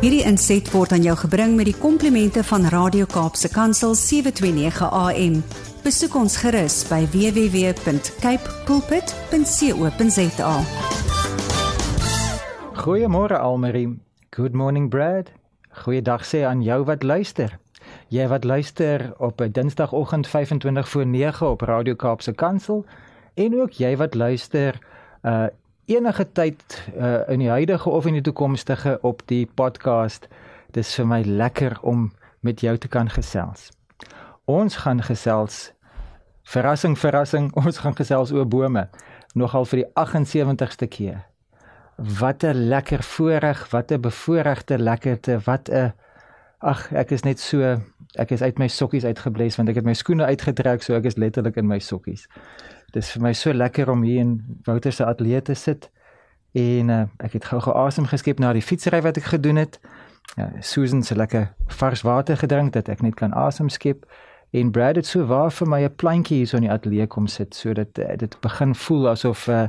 Hierdie inset word aan jou gebring met die komplimente van Radio Kaapse Kansel 729 AM. Besoek ons gerus by www.cape pulpit.co.za. Goeiemôre Almarie. Good morning Brad. Goeiedag sê aan jou wat luister. Jy wat luister op 'n Dinsdagoggend 25 voor 9 op Radio Kaapse Kansel en ook jy wat luister uh enige tyd uh, in die huidige of in die toekomstige op die podcast. Dis vir my lekker om met jou te kan gesels. Ons gaan gesels verrassing verrassing, ons gaan gesels oor bome nogal vir die 78ste keer. Wat 'n lekker voorreg, wat 'n bevoorregte lekkerte, wat 'n ag, ek is net so ek is uit my sokkies uitgeblees want ek het my skoene uitgetrek so ek is letterlik in my sokkies. Dis vir my so lekker om hier in Wouter se ateljee te sit en uh, ek het gou geasem geskep na die fietsry wat ek gedoen het. Ja, Susan se lekker vars water gedrink dat ek net kan asem skep en Brad het so waar vir my 'n plantjie hier so in die ateljee kom sit sodat uh, dit begin voel asof uh,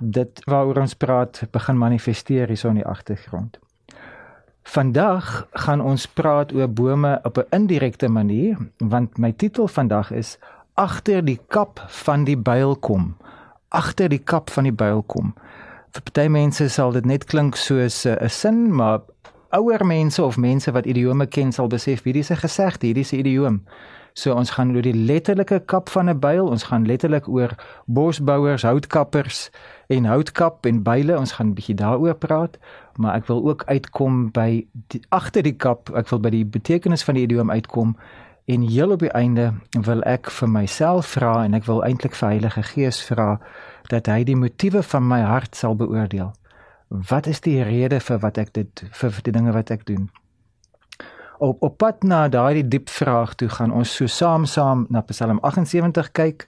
dit waaroor ons praat begin manifesteer hier so in die agtergrond. Vandag gaan ons praat oor bome op 'n indirekte manier want my titel vandag is agter die kap van die byl kom. Agter die kap van die byl kom. Vir party mense sal dit net klink soos 'n uh, sin, maar ouer mense of mense wat idiome ken sal besef hierdie is 'n gesegde, hierdie is 'n idioom. So ons gaan oor die letterlike kap van 'n byl, ons gaan letterlik oor bosbouers, houtkappers en houtkap en byle, ons gaan 'n bietjie daaroor praat, maar ek wil ook uitkom by die, agter die kap, ek wil by die betekenis van die idioom uitkom En heel op die einde wil ek vir myself vra en ek wil eintlik vir Heilige Gees vra dat hy die motiewe van my hart sal beoordeel. Wat is die rede vir wat ek dit vir die dinge wat ek doen? Op op pad na daardie diep vraag toe gaan ons so saam saam na Psalm 78 kyk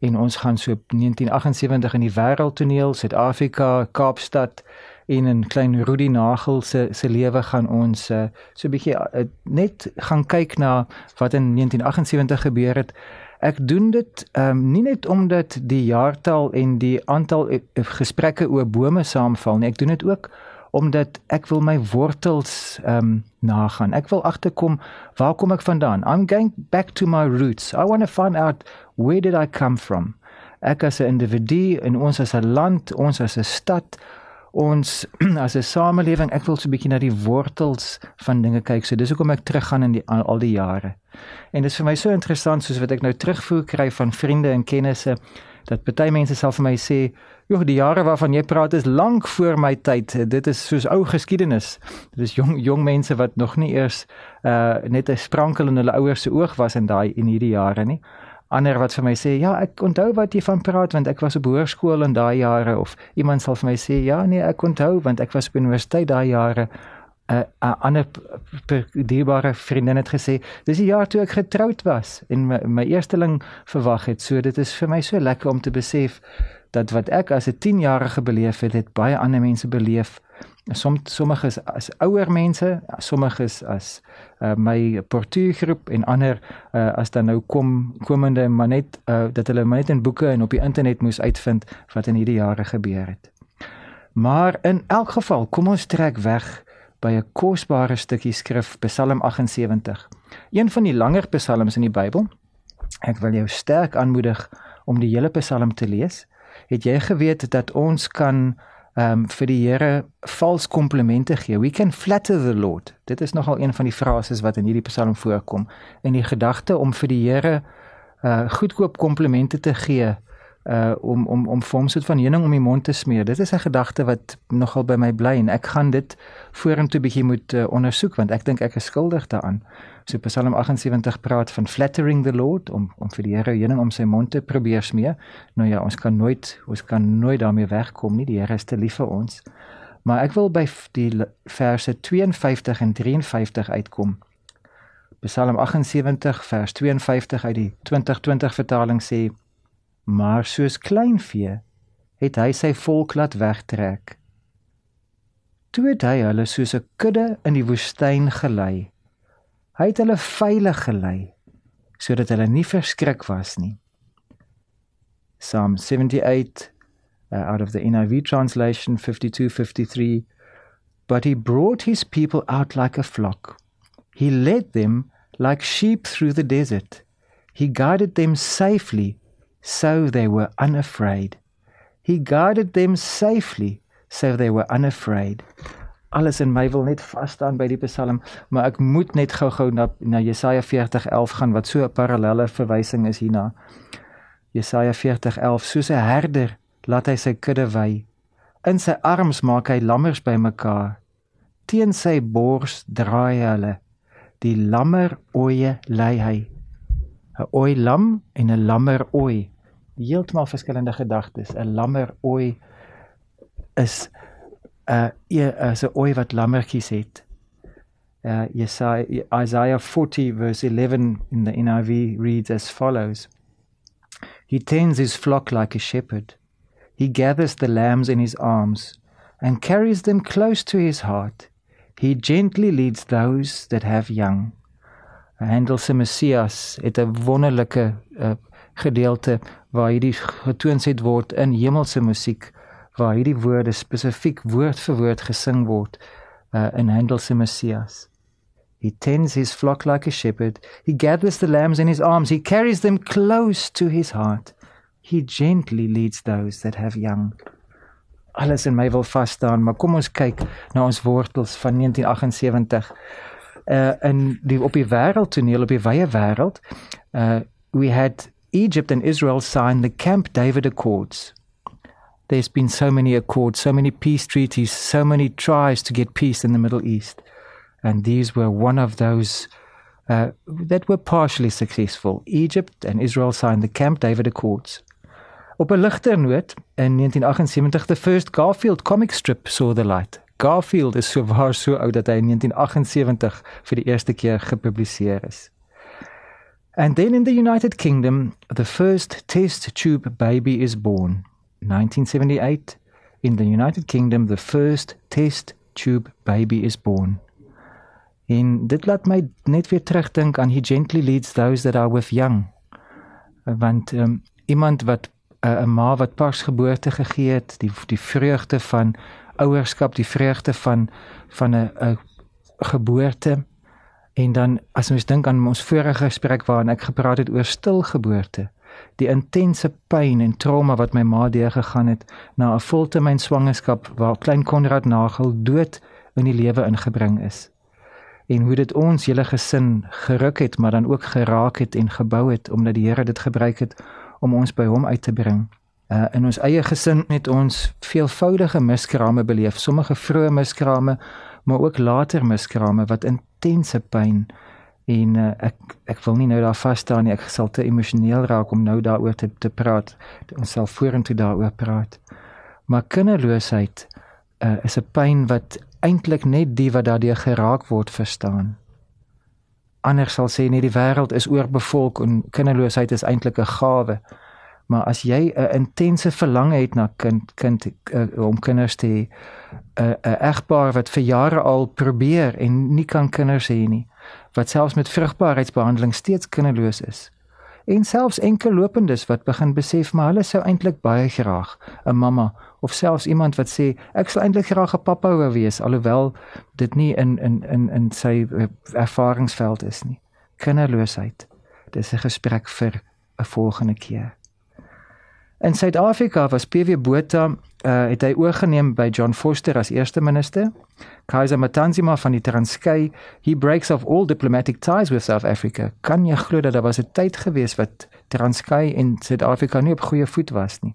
en ons gaan so 1978 in die wêreldtoneel Suid-Afrika, Kaapstad en 'n klein Rudy Nagel se se lewe gaan ons uh, so 'n bietjie uh, net gaan kyk na wat in 1978 gebeur het. Ek doen dit ehm um, nie net omdat die jaartal en die aantal uh, gesprekke oor bome saamval nie. Ek doen dit ook omdat ek wil my wortels ehm um, nagaan. Ek wil agterkom waar kom ek vandaan? I'm going back to my roots. I want to find out where did I come from? Ek as 'n individu en ons as 'n land, ons as 'n stad ons as 'n samelewing, ek wil so 'n bietjie na die wortels van dinge kyk. So dis hoekom ek teruggaan in die al, al die jare. En dit is vir my so interessant soos wat ek nou terugvoer kry van vriende en kennisse dat baie mense sal vir my sê, "Joh, die jare waarvan jy praat is lank voor my tyd. Dit is soos ou geskiedenis." Dit is jong jong mense wat nog nie eers uh net 'n sprankel in hulle ouers se oog was in daai in hierdie jare nie ander wat vir my sê ja ek onthou wat jy van praat want ek was op hoërskool in daai jare of iemand sal vir my sê ja nee ek onthou want ek was op universiteit daai jare. 'n uh, 'n ander dierbare vriendin het gesê dis die jaar toe ek getroud was en my, my eersteling verwag het. So dit is vir my so lekker om te besef dat wat ek as 'n 10-jarige beleef het het baie ander mense beleef som sommige is as ouer mense, sommige is as uh, my portuïergroep en ander uh, as dan nou kom komende maar net uh, dat hulle maar net in boeke en op die internet moes uitvind wat in hierdie jare gebeur het. Maar in elk geval, kom ons trek weg by 'n kosbare stukkie skrif, Psalm 78. Een van die langer psalms in die Bybel. Ek wil jou sterk aanmoedig om die hele Psalm te lees. Het jy geweet dat ons kan um vir die Here vals komplimente gee. We can flatter the Lord. Dit is nogal een van die frases wat in hierdie Psalm voorkom. En die gedagte om vir die Here uh goedkoop komplimente te gee uh om om om vir hom soort van heuning om die mond te smeer. Dit is 'n gedagte wat nogal by my bly en ek gaan dit vorentoe bietjie moet uh, ondersoek want ek dink ek is skuldig daaraan. So Psalm 78 praat van flattering the Lord om om vir die Here heuning om sy mond te probeer smeer. Nou ja, ons kan nooit ons kan nooit daarmee wegkom nie. Die Here is te lief vir ons. Maar ek wil by die verse 52 en 53 uitkom. Psalm 78 vers 52 uit die 2020 vertaling sê maar soos kleinvee het hy sy volk laat wegtrek. Toe het hy hulle soos 'n kudde in die woestyn gelei. Hy het hulle veilig gelei sodat hulle nie verskrik was nie. Psalm 78 uh, out of the NIV translation 5253 but he brought his people out like a flock. He led them like sheep through the desert. He guided them safely, so they were unafraid. He guided them safely, so they were unafraid. Alles in my wil net vas staan by die Psalm, maar ek moet net gou-gou na na Jesaja 40:11 gaan wat so 'n parallelle verwysing is hierna. Jesaja 40:11 Soos 'n herder laat hy sy kudde wy. In sy arms maak hy lammers bymekaar. Teen sy bors draai hy hulle. Die lammer oeye lei hy. 'n Ooi lam en 'n lammer ooi. Heeltemal verskillende gedagtes. 'n Lammer ooi is 'n uh, is 'n ooi wat lammertjies het. Uh Jesaja Isaiah 40 verse 11 in the NIV reads as follows. He tends his flock like a shepherd. He gathers the lambs in his arms and carries them close to his heart. He gently leads those that have young. Handel se Messias het 'n wonderlike uh, gedeelte waar hierdie getoonset word in hemelse musiek waar hierdie woorde spesifiek woord vir woord gesing word uh, in Handel se Messias. He tends his flock like a shepherd. He gathers the lambs in his arms. He carries them close to his heart. He gently leads those that have young. Alles in my wil vas staan, maar kom ons kyk na ons wortels van 1978. Uh in die op die wêreldtoneel op die wye wêreld, uh we had Egypt and Israel sign the Camp David Accords. There's been so many accords, so many peace treaties, so many tries to get peace in the Middle East. and these were one of those uh, that were partially successful. Egypt and Israel signed the Camp David Accords. Op 'n ligter noot, in 1978 the first Garfield comic strip saw the light. Garfield is so waar so oud dat hy in 1978 vir die eerste keer gepubliseer is. And then in the United Kingdom, the first test tube baby is born. 1978, in the United Kingdom, the first test tube baby is born. En dit laat my net weer terugdink aan he gently leads those that are with young. Want um, iemand wat 'n uh, ma wat pas geboorte gegee het, die die vreugde van ouerskap, die vreugde van van 'n 'n geboorte en dan as ons dink aan ons vorige gesprek waarin ek gepraat het oor stilgeboorte, die intense pyn en trauma wat my ma deurgegaan het na 'n voltermyn swangerskap waar klein Konrad Nagel dood in die lewe ingebring is en hoe dit ons hele gesin geruk het, maar dan ook geraak het en gebou het omdat die Here dit gebruik het om ons by hom uit te bring. Uh in ons eie gesin het ons veelvoudige miskrame beleef, sommige vroeë miskrame, maar ook later miskrame wat intense pyn en uh, ek ek wil nie nou daar vas staan nie, ek sal te emosioneel raak om nou daaroor te te praat. Ons sal vorentoe daaroor praat. Maar kinderloosheid uh, is 'n pyn wat eintlik net die wat daardeur geraak word verstaan. Anders sal sê net die wêreld is oorbevolk en kinderloosheid is eintlik 'n gawe. Maar as jy 'n intense verlange het na kind kind uh, om kinders te hê, 'n uh, 'n egpaar wat vir jare al probeer en nie kan kinders hê nie, wat selfs met vrugbaarheidsbehandeling steeds kinderloos is. En selfs enkel lopendes wat begin besef maar hulle sou eintlik baie graag 'n mamma of selfs iemand wat sê ek sal eintlik graag 'n pappa wou wees alhoewel dit nie in in in in sy eh, ervaringsveld is nie. Kinderloosheid. Dis 'n gesprek vir 'n volgende keer. In Suid-Afrika was PW Botha uh, het hy oorgeneem by John Foster as eerste minister. Kaiser Matanzima van die Transkei, he breaks off all diplomatic ties with South Africa. Kan jy glo dat daar was 'n tyd gewees wat Transkei en Suid-Afrika nie op goeie voet was nie?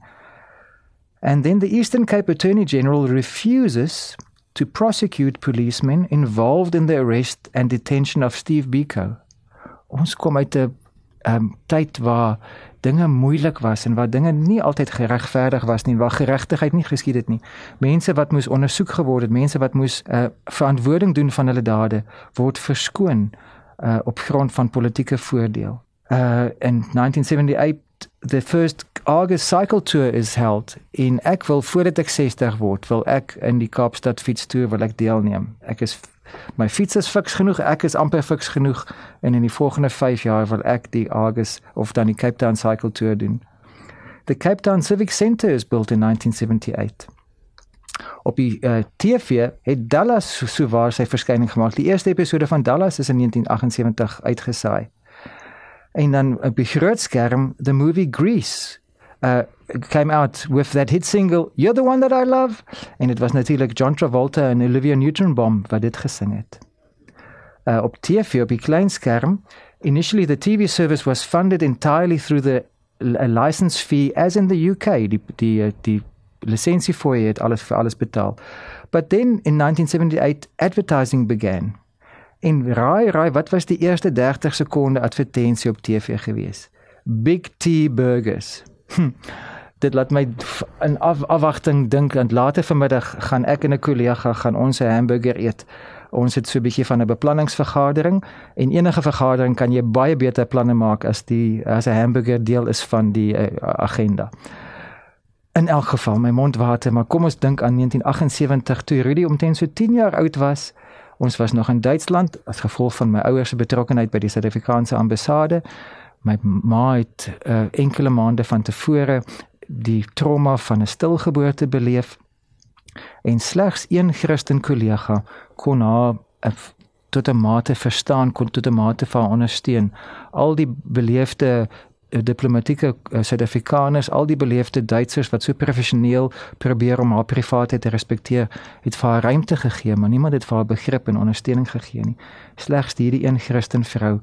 And then the Eastern Cape Attorney General refuses to prosecute policemen involved in the arrest and detention of Steve Biko. Ons kom uit 'n um, tyd waar dinge moeilik was en waar dinge nie altyd geregverdig was nie, waar geregtigheid nie geskied het nie. Mense wat moes ondersoek geword het, mense wat moes uh, verantwoording doen van hulle dade, word verskoon uh, op grond van politieke voordeel. Uh, in 1978 the first August cycle tour is held in ek wil voordat ek 60 word wil ek in die Kaapstad fiets toer wil ek deelneem ek is my fiets is fiks genoeg ek is amper fiks genoeg en in die volgende 5 jaar wil ek die August of dan die Cape Town cycle tour doen the Cape Town Civic Centre is built in 1978 Op die uh, eh, TV het Dallas so waar sy verskyning gemaak. Die eerste episode van Dallas is in 1978 uitgesaai. En dan op die groot skerm the movie Grease uh came out with that hit single You're the one that I love en dit was natuurlik John Travolta en Olivia Newton-Bomb wat dit gesing het. Uh op TV op die klein skerm initially the TV service was funded entirely through the a license fee as in the UK die die uh, die lisensie vir het alles vir alles betaal. But then in 1978 advertising began. En raai raai wat was die eerste 30 sekonde advertensie op TV gewees? Big T Burgers. Hm. Dit laat my in af, afwagting dink en later vanmiddag gaan ek en 'n kollega gaan ons 'n hamburger eet. Ons het so 'n bietjie van 'n beplanningsvergadering en enige vergadering kan jy baie beter planne maak as die as 'n hamburger deel is van die uh, agenda. In elk geval, my mond water, maar kom ons dink aan 1978 toe Rudy omtrent so 10 jaar oud was. Ons was nog in Duitsland as gevolg van my ouers se betrokkeheid by die Suid-Afrikaanse ambassade. My ma het uh, enkele maande van tevore die trauma van 'n stilgeboorte beleef en slegs een Christen kollega kon haar uh, tot 'n mate verstaan kon tot 'n mate van ondersteun. Al die beleefde uh, diplomatieke Suid-Afrikaners al die beleefde Duitsers wat so professioneel probeer om haar privaatheid te respekteer het vir haar ruimte gegee maar niemand het vir haar begrip en ondersteuning gegee nie. Slegs hierdie een Christen vrou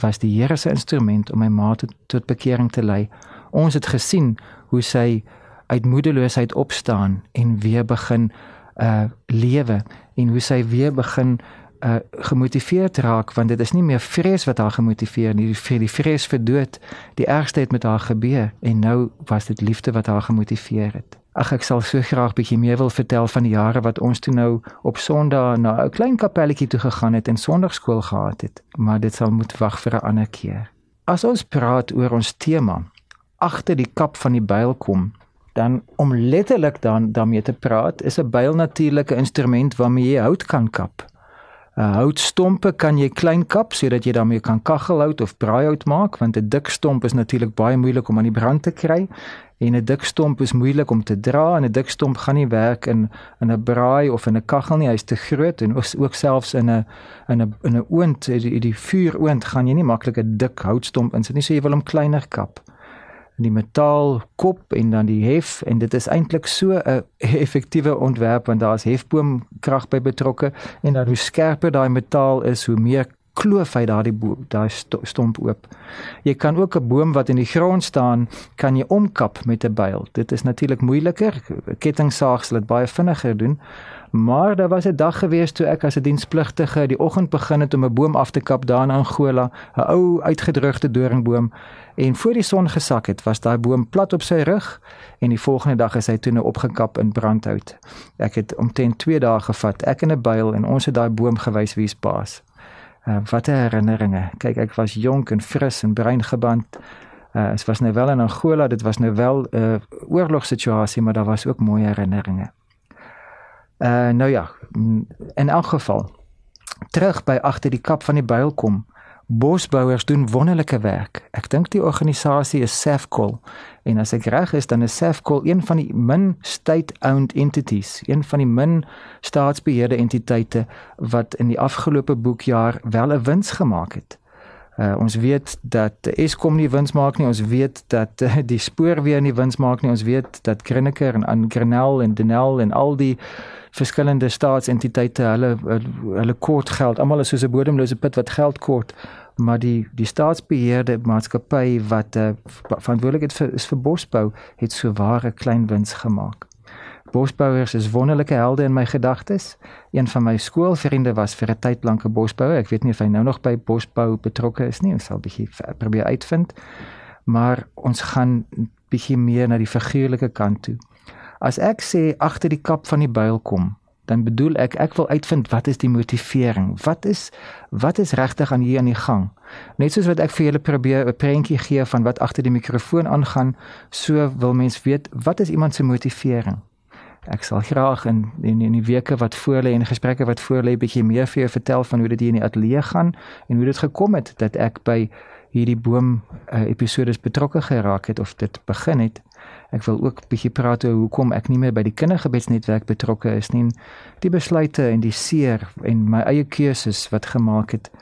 was die Here se instrument om my ma tot, tot bekering te lei. Ons het gesien hoe sy uit moedeloosheid opstaan en weer begin uh lewe en hoe sy weer begin uh gemotiveerd raak want dit is nie meer vrees wat haar gemotiveer nie die, die vrees vir dood die ergste het met haar gebeur en nou was dit liefde wat haar gemotiveer het Ag ek sal so graag bietjie meer wil vertel van die jare wat ons toe nou op Sondag na 'n klein kapelletjie toe gegaan het en Sondagskool gehad het, maar dit sal moet wag vir 'n ander keer. As ons praat oor ons tema, agter die kap van die byl kom, dan om letterlik dan daarmee te praat, is 'n byl natuurlike instrument waarmee jy hout kan kap. 'n Houtstompe kan jy klein kap sodat jy daarmee kan kaggelhout of braaihout maak want 'n dik stomp is natuurlik baie moeilik om aan die brand te kry en 'n dik stomp is moeilik om te dra en 'n dik stomp gaan nie werk in in 'n braai of in 'n kaggel nie hy's te groot en ook, ook selfs in 'n in 'n in 'n oond die, die vuuroond gaan jy nie maklik 'n dik houtstomp insit nie so jy wil hom kleiner kap die metaal kop en dan die hef en dit is eintlik so 'n effektiewe ontwerp want daar's hefboomkrag by betrokke en dan hoe skerper daai metaal is hoe meer kloof hy daai daai stomp oop. Jy kan ook 'n boom wat in die grond staan, kan jy omkap met 'n byl. Dit is natuurlik moeiliker. Kettingsaag sal dit baie vinniger doen. Maar daar was 'n dag gewees toe ek as 'n dienspligtige die oggend begin het om 'n boom af te kap daar in Angola, 'n ou uitgedroogde doringboom en voor die son gesak het, was daai boom plat op sy rug en die volgende dag is hy toe nou opgekap in brandhout. Ek het omtrent 2 dae gevat, ek en 'n byl en ons het daai boom gewys wie's baas. Uh, wat 'n herinneringe. Kyk, ek was jonk en fris en brein geband. Uh, dit was nou wel in Angola, dit was nou wel 'n uh, oorlogssituasie, maar daar was ook mooi herinneringe. Uh nou ja, in elk geval terug by agter die kap van die byl kom. Bosbouers doen wonderlike werk. Ek dink die organisasie is Safcol en as ek reg is dan is Safcol een van die min state-owned entities, een van die min staatsbeheerde entiteite wat in die afgelope boekjaar wel 'n wins gemaak het. Uh, ons weet dat Eskom nie wins maak nie. Ons weet dat uh, die spoorweë nie wins maak nie. Ons weet dat Grenker en Angrenel en Denel en al die verskillende staatsentiteite hulle hulle kort geld. Almal is soos 'n bodemlose put wat geld kort maar die die staatsbeheerde maatskappy wat uh, verantwoordelik is vir, is vir bosbou het so ware klein wins gemaak. Bosbouers is wonderlike helde in my gedagtes. Een van my skoolvriende was vir 'n tyd lank 'n bosbouer. Ek weet nie of hy nou nog by bosbou betrokke is nie. Ons sal bietjie probeer uitvind. Maar ons gaan bietjie meer na die figuurlike kant toe. As ek sê agter die kap van die byl kom, dan bedoel ek ek wil uitvind wat is die motivering? Wat is wat is regtig aan hier aan die gang? Net soos wat ek vir julle probeer 'n prentjie gee van wat agter die mikrofoon aangaan, so wil mens weet wat is iemand se motivering? Ek sal graag in in, in die weke wat voor lê en gesprekke wat voor lê bietjie meer vir jou vertel van hoe dit hier in die ateljee gaan en hoe dit gekom het dat ek by hierdie boom uh, episodes betrokke geraak het of dit begin het. Ek wil ook bietjie praat oor hoekom ek nie meer by die kindergebedsnetwerk betrokke is nie. Die besluite en die seer en my eie keuses wat gemaak het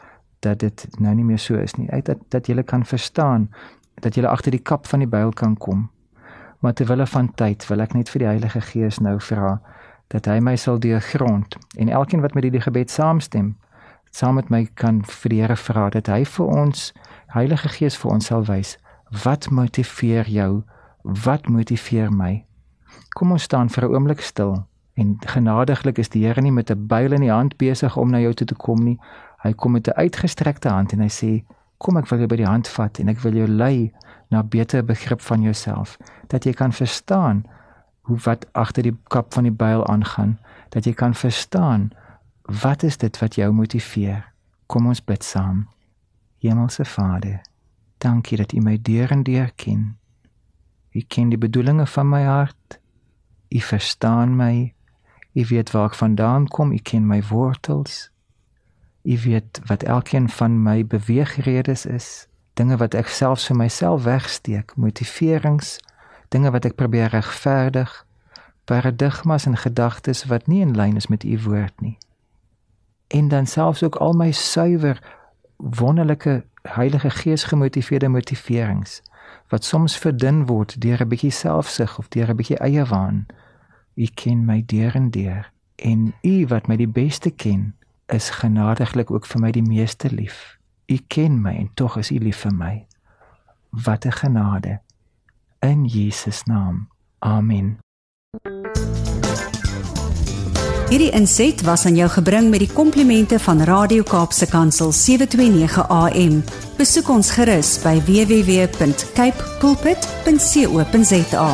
dat dit nou nie meer so is nie. Uit dat dat jy kan verstaan dat jy agter die kap van die byl kan kom. Maar terwyl van tyd wil ek net vir die Heilige Gees nou vra dat hy my sal deurgrond en elkeen wat met hierdie gebed saamstem saam met my kan vir die Here vra dat hy vir ons Heilige Gees vir ons sal wys wat motiveer jou wat motiveer my. Kom ons staan vir 'n oomblik stil en genadiglik is die Here nie met 'n byl in die hand besig om na jou toe te kom nie. Hy kom met 'n uitgestrekte hand en hy sê kom ek wil jou by die hand vat en ek wil jou lei na beter begrip van jouself. Dat jy kan verstaan hoe wat agter die kap van die byl aangaan. Dat jy kan verstaan wat is dit wat jou motiveer. Kom ons bid saam. Hemelse vader dankie dat u my deur en deur ken. U ken die bedoelinge van my hart. U verstaan my. U weet waar ek vandaan kom. U ken my wortels u weet wat elkeen van my beweegredes is dinge wat ek selfs vir myself wegsteek motiverings dinge wat ek probeer regverdig, paradigmas en gedagtes wat nie in lyn is met u woord nie. En dan selfs ook al my suiwer wonderlike Heilige Gees gemotiveerde motiverings wat soms verdun word deur 'n bietjie selfsug of deur 'n bietjie eie waan. U ken my deur en deur en u wat my die beste ken, is genadiglik ook vir my die meeste lief. U ken my en tog is u lief vir my. Wat 'n genade in Jesus naam. Amen. Hierdie inset was aan jou gebring met die komplimente van Radio Kaapse Kansel 729 AM. Besoek ons gerus by www.cape pulpit.co.za.